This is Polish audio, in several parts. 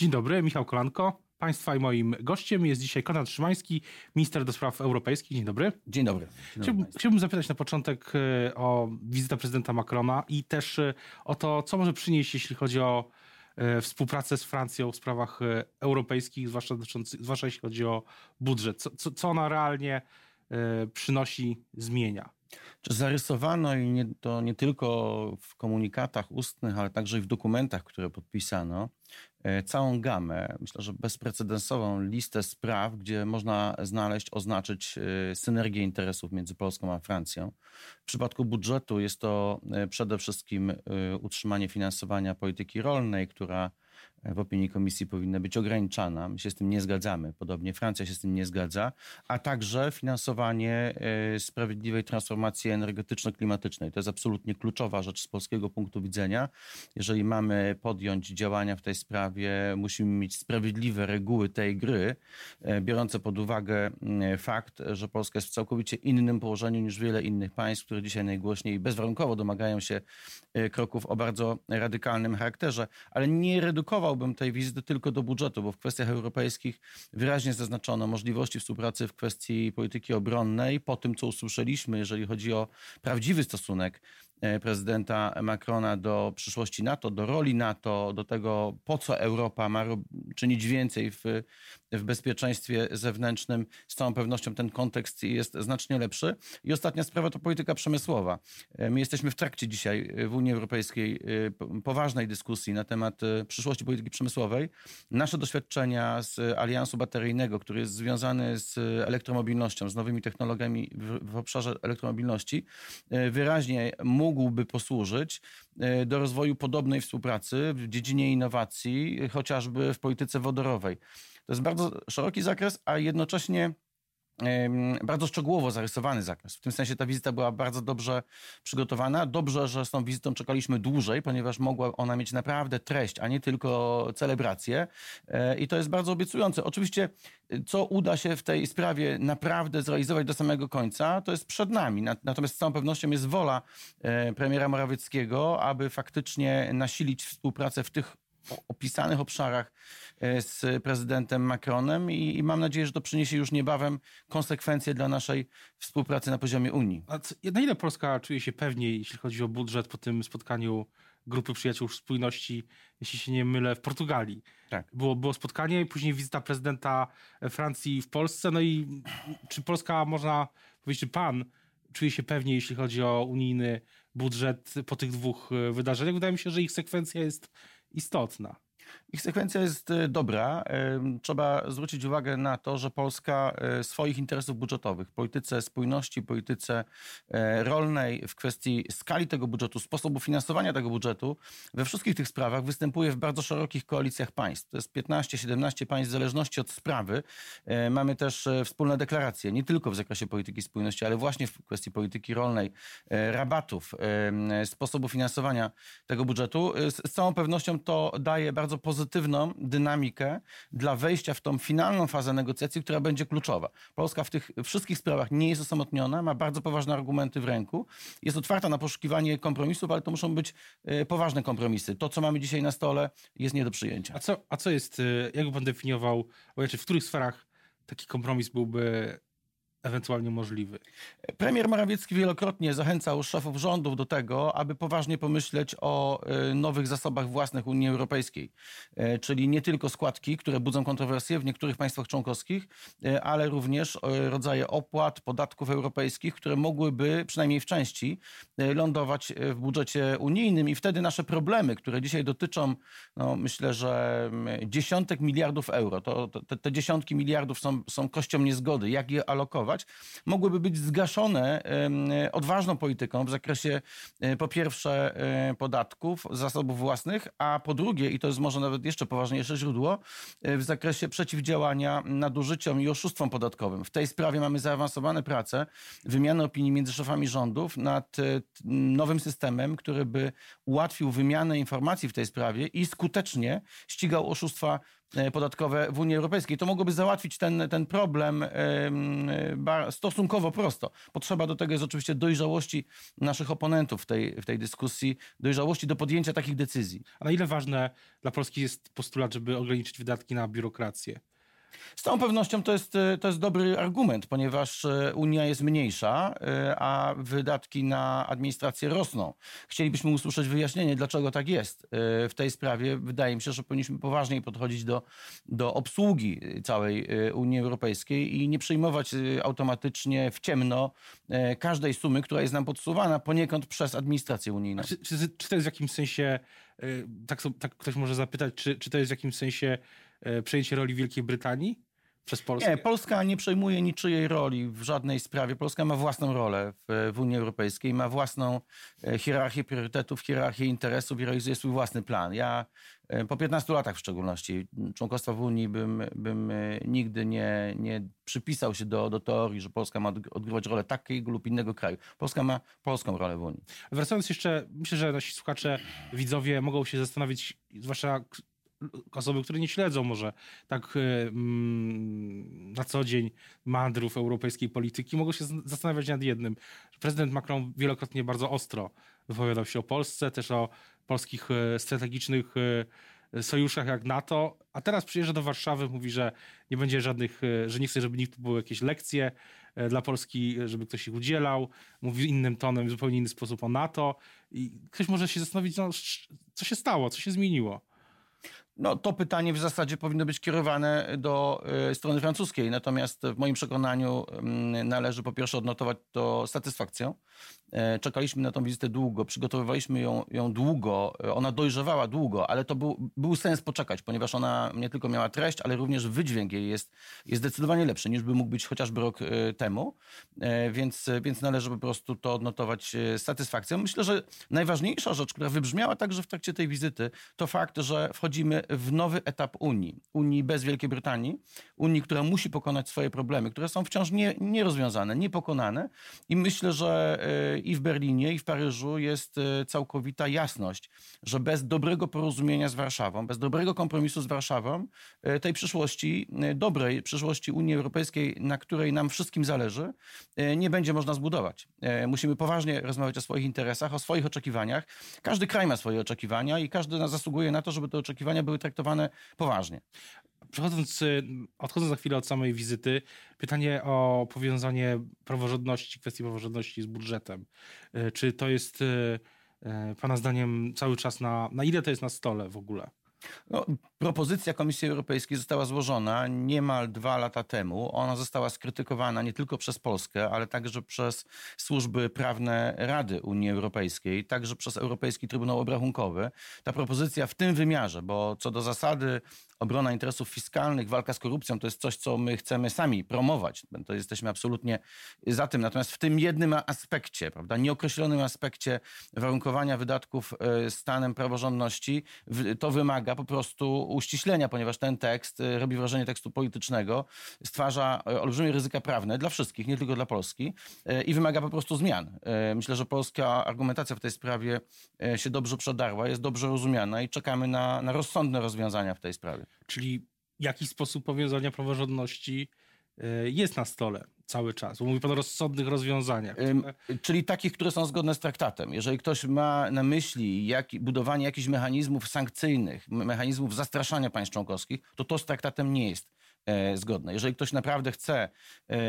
Dzień dobry, Michał Kolanko. Państwa i moim gościem jest dzisiaj Konrad Szymański, minister do spraw europejskich. Dzień dobry. Dzień dobry. Dzień chciałbym, chciałbym, zapytać na początek e, o wizytę prezydenta Macrona i też e, o to, co może przynieść, jeśli chodzi o e, współpracę z Francją w sprawach europejskich, zwłaszcza, zwłaszcza jeśli chodzi o budżet. Co, co, co ona realnie przynosi, zmienia? Zarysowano i nie, to nie tylko w komunikatach ustnych, ale także i w dokumentach, które podpisano, całą gamę, myślę, że bezprecedensową listę spraw, gdzie można znaleźć, oznaczyć e, synergię interesów między Polską a Francją. W przypadku budżetu jest to e, przede wszystkim utrzymanie finansowania polityki rolnej, która w opinii komisji powinna być ograniczana. My się z tym nie zgadzamy. Podobnie Francja się z tym nie zgadza. A także finansowanie e, sprawiedliwej transformacji energetyczno-klimatycznej. To jest absolutnie kluczowa rzecz z polskiego punktu widzenia. Jeżeli mamy podjąć działania w tej sprawie, musimy mieć sprawiedliwe reguły tej gry, e, biorące pod uwagę fakt, że Polska jest w całkowicie innym położeniu niż wiele innych państw, które dzisiaj najgłośniej bezwarunkowo domagają się e, kroków o bardzo radykalnym charakterze, ale nie redukował ograniczałbym tej wizyty tylko do budżetu, bo w kwestiach europejskich wyraźnie zaznaczono możliwości współpracy w kwestii polityki obronnej. Po tym, co usłyszeliśmy, jeżeli chodzi o prawdziwy stosunek E, prezydenta Macrona do przyszłości NATO, do roli NATO, do tego, po co Europa ma czynić więcej w, w bezpieczeństwie zewnętrznym. Z całą pewnością ten kontekst jest znacznie lepszy. I ostatnia sprawa to polityka przemysłowa. E, my jesteśmy w trakcie dzisiaj w Unii Europejskiej e, poważnej dyskusji na temat przyszłości polityki przemysłowej. Nasze doświadczenia z aliansu bateryjnego, który jest związany z elektromobilnością, z nowymi technologiami w, w obszarze elektromobilności, wyraźnie mógłby posłużyć e, do rozwoju podobnej współpracy w dziedzinie innowacji, chociażby w polityce wodorowej. To jest bardzo szeroki zakres, a jednocześnie bardzo szczegółowo zarysowany zakres. W tym sensie ta wizyta była bardzo dobrze przygotowana. Dobrze, że z tą wizytą czekaliśmy dłużej, ponieważ mogła ona mieć naprawdę treść, a nie tylko celebrację. E, I to jest bardzo obiecujące. Oczywiście, co uda się w tej sprawie naprawdę zrealizować do samego końca, to jest przed nami. Natomiast z całą pewnością jest wola e, premiera Morawieckiego, aby faktycznie nasilić współpracę w tych opisanych obszarach e, z prezydentem Macronem i, i, mam nadzieję, że to przyniesie już niebawem konsekwencje dla naszej współpracy na poziomie Unii. A co, na ile Polska czuje się pewniej, jeśli chodzi o budżet po tym spotkaniu grupy przyjaciół spójności, jeśli się nie mylę, w Portugalii? Tak. Było, było spotkanie i później wizyta prezydenta Francji w Polsce. No i czy Polska, można powiedzieć, czy pan czuje się pewniej, jeśli chodzi o unijny budżet po tych dwóch e, wydarzeniach? Wydaje mi się, że ich sekwencja jest istotna. Ich sekwencja jest e, dobra. Trzeba zwrócić uwagę na to, że Polska e, swoich interesów budżetowych, polityce spójności, polityce e, rolnej, w kwestii skali tego budżetu, sposobu finansowania tego budżetu, we wszystkich tych sprawach występuje w bardzo szerokich koalicjach państw. To jest 15-17 państw w zależności od sprawy. Mamy też wspólne deklaracje, nie tylko w zakresie polityki spójności, ale właśnie w kwestii polityki rolnej, rabatów, sposobu finansowania tego budżetu. Z całą pewnością to daje bardzo bardzo pozytywną dynamikę dla wejścia w tą finalną fazę negocjacji, która będzie kluczowa. Polska w tych wszystkich sprawach nie jest osamotniona, ma bardzo poważne argumenty w ręku, jest otwarta na poszukiwanie kompromisów, ale to muszą być e, poważne kompromisy. To, co mamy dzisiaj na stole, jest nie do przyjęcia. A co, a co jest, e, jak pan definiował, w których sferach taki kompromis byłby ewentualnie możliwy. Premier Morawiecki wielokrotnie zachęcał szefów rządów do tego, aby poważnie pomyśleć o e, nowych zasobach własnych Unii Europejskiej. E, czyli nie tylko składki, które budzą kontrowersje w niektórych państwach członkowskich, e, ale również rodzaje opłat, podatków europejskich, które mogłyby przynajmniej w części lądować w budżecie unijnym i wtedy nasze problemy, które dzisiaj dotyczą, no myślę, że mm, dziesiątek miliardów euro, to, te, te dziesiątki miliardów są, są kością niezgody, jak je alokować, mogłyby być zgaszone odważną polityką w zakresie e, po pierwsze e, podatków, zasobów własnych, a po drugie, i to jest może nawet jeszcze poważniejsze źródło, e, w zakresie przeciwdziałania nadużyciom i oszustwom podatkowym. W tej sprawie mamy zaawansowane prace, wymianę opinii między szefami rządów nad nowym systemem, który by ułatwił wymianę informacji w tej sprawie i skutecznie ścigał oszustwa podatkowe w Unii Europejskiej. To mogłoby załatwić ten, ten problem stosunkowo prosto. Potrzeba do tego jest oczywiście dojrzałości naszych oponentów w tej, w tej dyskusji, dojrzałości do podjęcia takich decyzji. A na ile ważne dla Polski jest postulat, żeby ograniczyć wydatki na biurokrację? Z całą pewnością to jest, e, to jest dobry argument, ponieważ e, Unia jest mniejsza, e, a wydatki na administrację rosną. Chcielibyśmy usłyszeć wyjaśnienie, dlaczego tak jest. W tej sprawie wydaje mi się, że powinniśmy poważniej podchodzić do, do obsługi całej Unii Europejskiej i nie przyjmować automatycznie w ciemno każdej sumy, która jest nam podsuwana poniekąd przez administrację unijną. Czy, czy, czy to jest w jakimś sensie, tak, tak ktoś może zapytać, czy, czy to jest w jakimś sensie przejęcie roli Wielkiej Brytanii przez Polskę? Nie, Polska nie przejmuje niczyjej roli w żadnej sprawie. Polska ma własną rolę w, w Unii Europejskiej, ma własną e, hierarchię priorytetów, hierarchię interesów i realizuje swój własny plan. Ja e, po 15 latach w szczególności członkostwa w Unii bym, bym nigdy nie, nie przypisał się do, do teorii, że Polska ma odgrywać rolę takiego lub innego kraju. Polska ma polską rolę w Unii. Wracając jeszcze, myślę, że nasi słuchacze, widzowie mogą się zastanowić, zwłaszcza osoby, które nie śledzą może tak e, mm, na co dzień mandrów europejskiej polityki, mogą się zastanawiać nad jednym. Prezydent Macron wielokrotnie bardzo ostro wypowiadał się o Polsce, też o polskich e, strategicznych e, sojuszach jak NATO, a teraz przyjeżdża do Warszawy, mówi, że nie będzie żadnych, że nie chce, żeby nikt były jakieś lekcje dla Polski, żeby ktoś ich udzielał, mówi innym tonem, w zupełnie inny sposób o NATO i ktoś może się zastanowić, no, co się stało, co się zmieniło. No, to pytanie w zasadzie powinno być kierowane do y, strony francuskiej, natomiast w moim przekonaniu y, należy po pierwsze odnotować to satysfakcją. Y, czekaliśmy na tą wizytę długo, przygotowywaliśmy ją, ją długo, ona dojrzewała długo, ale to był, był sens poczekać, ponieważ ona nie tylko miała treść, ale również wydźwięk jej jest, jest zdecydowanie lepszy niż by mógł być chociażby rok temu, więc, więc należy po prostu to odnotować satysfakcją. Myślę, że najważniejsza rzecz, która wybrzmiała także w trakcie tej wizyty, to fakt, że wchodzimy w nowy etap Unii. Unii bez Wielkiej Brytanii, Unii, która musi pokonać swoje problemy, które są wciąż nie, nierozwiązane, niepokonane. I myślę, że e, i w Berlinie, i w Paryżu jest e, całkowita jasność, że bez dobrego porozumienia z Warszawą, bez dobrego kompromisu z Warszawą, e, tej przyszłości, dobrej przyszłości Unii Europejskiej, na której nam wszystkim zależy, nie będzie można zbudować. Musimy poważnie rozmawiać o swoich interesach, o swoich oczekiwaniach. Każdy kraj ma swoje oczekiwania i każdy zasługuje na to, żeby te oczekiwania były traktowane poważnie. Przechodząc, y, odchodząc za chwilę od samej wizyty, pytanie o powiązanie praworządności, kwestii praworządności z budżetem. Y, czy to jest y, Pana zdaniem cały czas na, na ile to jest na stole w ogóle? No, propozycja Komisji Europejskiej została złożona niemal dwa lata temu. Ona została skrytykowana nie tylko przez Polskę, ale także przez służby prawne Rady Unii Europejskiej, także przez Europejski Trybunał Obrachunkowy. Ta propozycja w tym wymiarze, bo co do zasady obrona interesów fiskalnych, walka z korupcją to jest coś, co my chcemy sami promować. To jesteśmy absolutnie za tym. Natomiast w tym jednym aspekcie, prawda, nieokreślonym aspekcie warunkowania wydatków e, stanem praworządności, to wymaga po prostu uściślenia, ponieważ ten tekst e, robi wrażenie tekstu politycznego, stwarza e, olbrzymie ryzyka prawne dla wszystkich, nie tylko dla Polski i wymaga po prostu zmian. Myślę, że polska argumentacja w tej sprawie się dobrze przedarła, jest dobrze rozumiana i czekamy na, na rozsądne rozwiązania w tej sprawie. Czyli jakiś sposób powiązania praworządności jest na stole cały czas. Mówi pan o rozsądnych rozwiązaniach. Czyli takich, które są zgodne z traktatem. Jeżeli ktoś ma na myśli jak, budowanie jakichś mechanizmów sankcyjnych, mechanizmów zastraszania państw członkowskich, to to z traktatem nie jest zgodne. Jeżeli ktoś naprawdę chce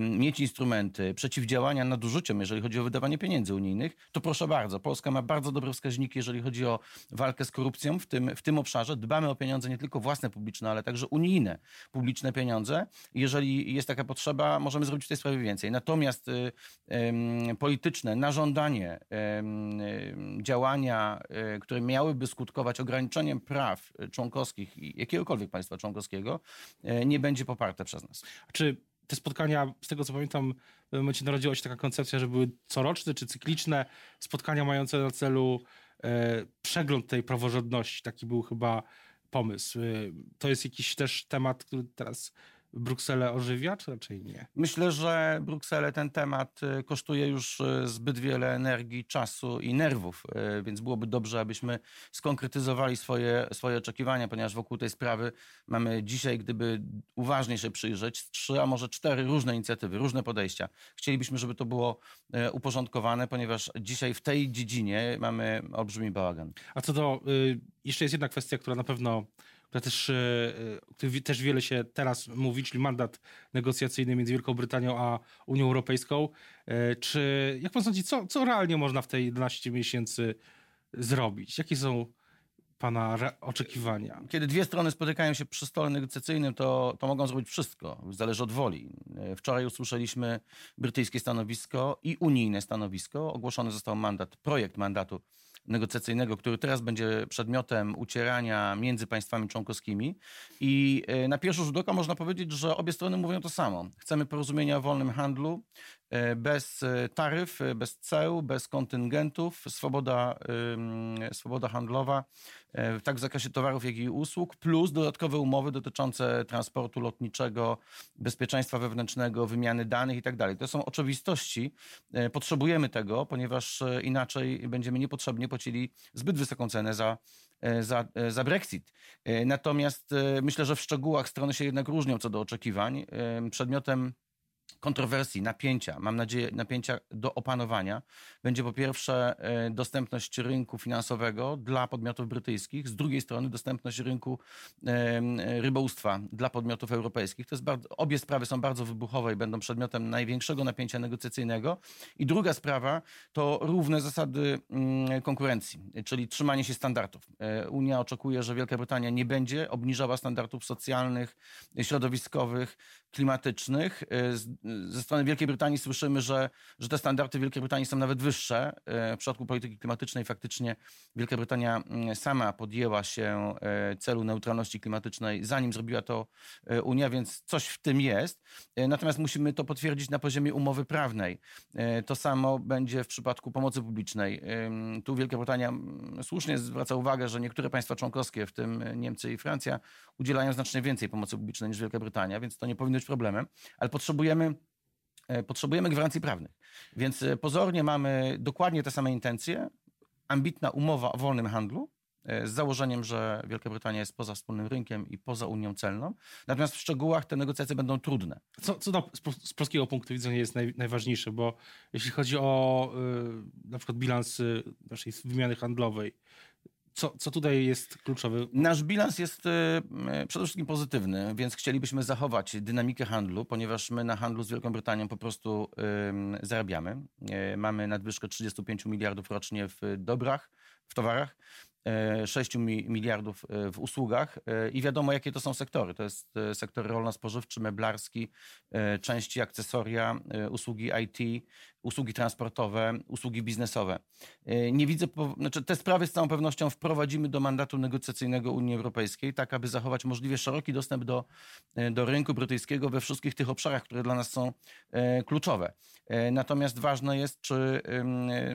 mieć instrumenty przeciwdziałania nadużyciom, jeżeli chodzi o wydawanie pieniędzy unijnych, to proszę bardzo. Polska ma bardzo dobre wskaźniki, jeżeli chodzi o walkę z korupcją w tym, w tym obszarze. Dbamy o pieniądze nie tylko własne publiczne, ale także unijne publiczne pieniądze. Jeżeli jest taka potrzeba, możemy zrobić w tej sprawie więcej. Natomiast y, y, polityczne, na żądanie y, działania, które miałyby skutkować ograniczeniem praw członkowskich jakiegokolwiek państwa członkowskiego, nie będzie będzie poparte przez nas. Czy te spotkania, z tego co pamiętam, w pewnym momencie narodziła się taka koncepcja, że były coroczne czy cykliczne spotkania mające na celu e, przegląd tej praworządności. Taki był chyba pomysł. E, to jest jakiś też temat, który teraz Brukselę ożywia, czy raczej nie? Myślę, że Brukselę ten temat y, kosztuje już y, zbyt wiele energii, czasu i nerwów, y, więc byłoby dobrze, abyśmy skonkretyzowali swoje, swoje oczekiwania, ponieważ wokół tej sprawy mamy dzisiaj, gdyby uważnie się przyjrzeć, trzy, a może cztery różne inicjatywy, różne podejścia. Chcielibyśmy, żeby to było uporządkowane, ponieważ dzisiaj w tej dziedzinie mamy olbrzymi bałagan. A co do, jeszcze jest jedna kwestia, która na pewno która też, e, której też wiele się teraz mówi, czyli mandat negocjacyjny między Wielką Brytanią a Unią Europejską. E, czy, jak pan sądzi, co, co realnie można w tej 11 miesięcy zrobić? Jakie są pana oczekiwania? Kiedy dwie strony spotykają się przy stole negocjacyjnym, to, to mogą zrobić wszystko. Zależy od woli. E, wczoraj usłyszeliśmy brytyjskie stanowisko i unijne stanowisko. Ogłoszony został mandat, projekt mandatu negocjacyjnego, który teraz będzie przedmiotem ucierania między państwami członkowskimi. I e, na pierwszy rzut oka można powiedzieć, że obie strony mówią to samo. Chcemy porozumienia o wolnym handlu, bez e, taryf, bez ceł, bez kontyngentów, swoboda, swoboda handlowa, tak w zakresie towarów, jak i usług, plus dodatkowe umowy dotyczące transportu lotniczego, bezpieczeństwa wewnętrznego, wymiany danych itd. Tak to są oczywistości. Potrzebujemy tego, ponieważ inaczej będziemy niepotrzebnie płacili zbyt wysoką cenę za, e, za, e, za Brexit. E, natomiast myślę, że w szczegółach strony się jednak różnią co do oczekiwań. Przedmiotem kontrowersji, napięcia, mam nadzieję, napięcia do opanowania, będzie po pierwsze e, dostępność rynku finansowego dla podmiotów brytyjskich, z drugiej strony dostępność rynku rybołówstwa dla podmiotów europejskich. To jest bardzo, obie sprawy są bardzo wybuchowe i będą przedmiotem największego napięcia negocjacyjnego. I druga sprawa to równe zasady mm, konkurencji, czyli trzymanie się standardów. E, Unia oczekuje, że Wielka Brytania nie będzie obniżała standardów socjalnych, środowiskowych, klimatycznych. E, ze strony Wielkiej Brytanii słyszymy, że, że te standardy Wielkiej Brytanii są nawet wyższe. E, w przypadku polityki klimatycznej faktycznie Wielka Brytania mm, sama podjęła się celu neutralności klimatycznej, zanim zrobiła to Unia, więc coś w tym jest. Natomiast musimy to potwierdzić na poziomie umowy prawnej. To samo będzie w przypadku pomocy publicznej. Tu Wielka Brytania mm, słusznie zwraca uwagę, że niektóre państwa członkowskie, w tym Niemcy i Francja, udzielają znacznie więcej pomocy publicznej niż Wielka Brytania, więc to nie powinno być problemem, ale potrzebujemy e, potrzebujemy gwarancji prawnych. Więc e, pozornie mamy dokładnie te same intencje, ambitna umowa o wolnym handlu, e, z założeniem, że Wielka Brytania jest poza wspólnym rynkiem i poza Unią Celną. Natomiast w szczegółach te negocjacje będą trudne. Co, co z, polskiego punktu widzenia jest naj, najważniejsze, bo jeśli chodzi o y, na przykład bilans naszej wymiany handlowej, co, co tutaj jest kluczowe? Nasz bilans jest e, przede wszystkim pozytywny, więc chcielibyśmy zachować dynamikę handlu, ponieważ my na handlu z Wielką Brytanią po prostu zarabiamy. E, mamy nadwyżkę 35 miliardów rocznie w dobrach, w towarach. 6 miliardów e, w usługach i wiadomo, jakie to są sektory. To jest sektor rolno-spożywczy, meblarski, części, akcesoria, usługi IT, usługi transportowe, usługi biznesowe. E, nie widzę, znaczy te sprawy z całą pewnością wprowadzimy do mandatu negocjacyjnego Unii Europejskiej, tak aby zachować możliwie szeroki dostęp do, e, do rynku brytyjskiego we wszystkich tych obszarach, które dla nas są e, kluczowe. Natomiast ważne jest, czy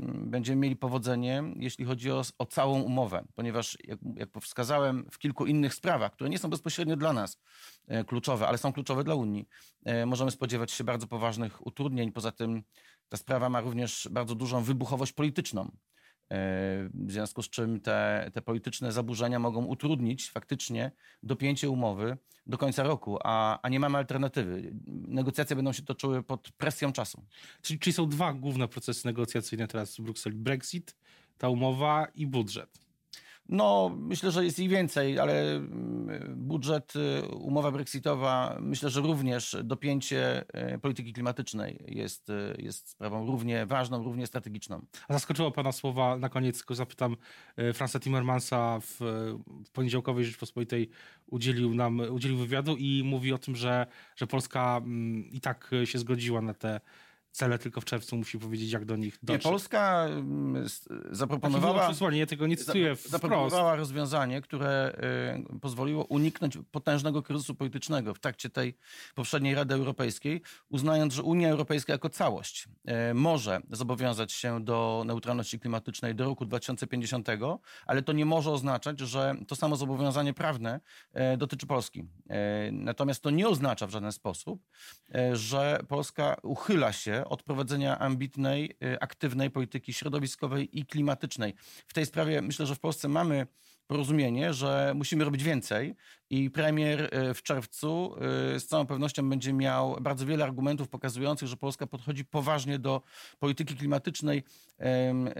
będziemy mieli powodzenie, jeśli chodzi o, o całą umowę, ponieważ jak, jak wskazałem w kilku innych sprawach, które nie są bezpośrednio dla nas kluczowe, ale są kluczowe dla Unii, możemy spodziewać się bardzo poważnych utrudnień. Poza tym ta sprawa ma również bardzo dużą wybuchowość polityczną. E, w związku z czym te, te polityczne zaburzenia mogą utrudnić faktycznie dopięcie umowy do końca roku, a, a nie mamy alternatywy. Negocjacje będą się toczyły pod presją czasu. Czyli, czyli są dwa główne procesy negocjacyjne teraz w Brukseli: Brexit, ta umowa i budżet. No, myślę, że jest ich więcej, ale mm, budżet, y, umowa brexitowa, myślę, że również dopięcie y, polityki klimatycznej jest, y, jest sprawą równie ważną, równie strategiczną. A zaskoczyło Pana słowa, na koniec tylko zapytam, Fransa Timmermansa w, poniedziałkowej Rzeczpospolitej udzielił nam udzielił wywiadu i mówi o tym, że, że Polska mm, i tak się zgodziła na te cele, tylko w czerwcu musi powiedzieć, jak do nich dotrzeć. Nie, Polska mm, zaproponowała... przesłanie, ja tego nie cytuję Zaproponowała rozwiązanie, które y, pozwoliło uniknąć potężnego kryzysu politycznego w trakcie tej poprzedniej Rady Europejskiej, uznając, że Unia Europejska jako całość y, może zobowiązać się do neutralności klimatycznej do roku 2050, ale to nie może oznaczać, że to samo zobowiązanie prawne y, dotyczy Polski. Natomiast to nie oznacza w żaden sposób, że Polska uchyla się od prowadzenia ambitnej, aktywnej polityki środowiskowej i klimatycznej. W tej sprawie myślę, że w Polsce mamy porozumienie, że musimy robić więcej i premier e, w czerwcu e, z całą pewnością będzie miał bardzo wiele argumentów pokazujących, że Polska podchodzi poważnie do polityki klimatycznej,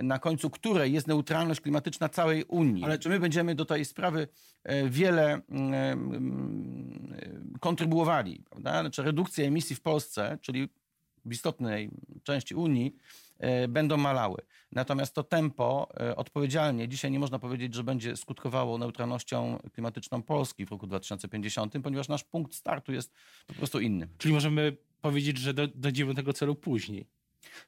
na końcu której jest neutralność klimatyczna całej Unii. Ale czy my będziemy do tej sprawy e, wiele kontrybuowali, prawda? Znaczy redukcja emisji w Polsce, czyli istotnej części Unii, E, będą malały. Natomiast to tempo e, odpowiedzialnie dzisiaj nie można powiedzieć, że będzie skutkowało neutralnością klimatyczną Polski w roku 2050, ponieważ nasz punkt startu jest po prostu inny. Czyli możemy powiedzieć, że dojdziemy do tego celu później.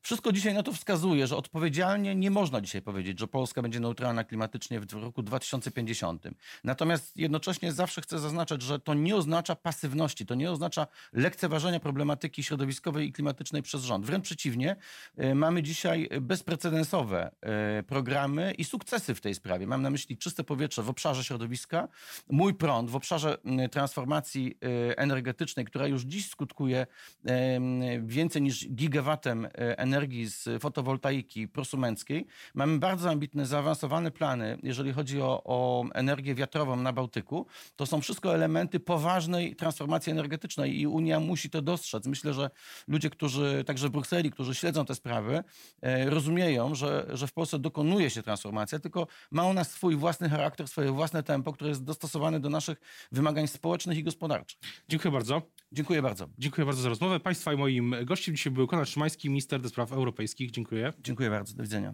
Wszystko dzisiaj na to wskazuje, że odpowiedzialnie nie można dzisiaj powiedzieć, że Polska będzie neutralna klimatycznie w roku 2050. Natomiast jednocześnie zawsze chcę zaznaczać, że to nie oznacza pasywności, to nie oznacza lekceważenia problematyki środowiskowej i klimatycznej przez rząd. Wręcz przeciwnie, e, mamy dzisiaj bezprecedensowe e, programy i sukcesy w tej sprawie. Mam na myśli czyste powietrze w obszarze środowiska, mój prąd w obszarze transformacji e, energetycznej, która już dziś skutkuje więcej niż gigawatem energii z fotowoltaiki prosumenckiej. Mamy bardzo ambitne, zaawansowane plany, jeżeli chodzi o, o energię wiatrową na Bałtyku. To są wszystko elementy poważnej transformacji energetycznej i Unia musi to dostrzec. Myślę, że ludzie, którzy także w Brukseli, którzy śledzą te sprawy, e, rozumieją, że, że w Polsce dokonuje się transformacja, tylko ma ona swój własny charakter, swoje własne tempo, które jest dostosowane do naszych wymagań społecznych i gospodarczych. Dziękuję bardzo. Dziękuję bardzo. Dziękuję bardzo za rozmowę. Państwa i moim gościem dzisiaj był Konrad Szymański, minister do spraw europejskich. Dziękuję. Dziękuję bardzo. Do widzenia.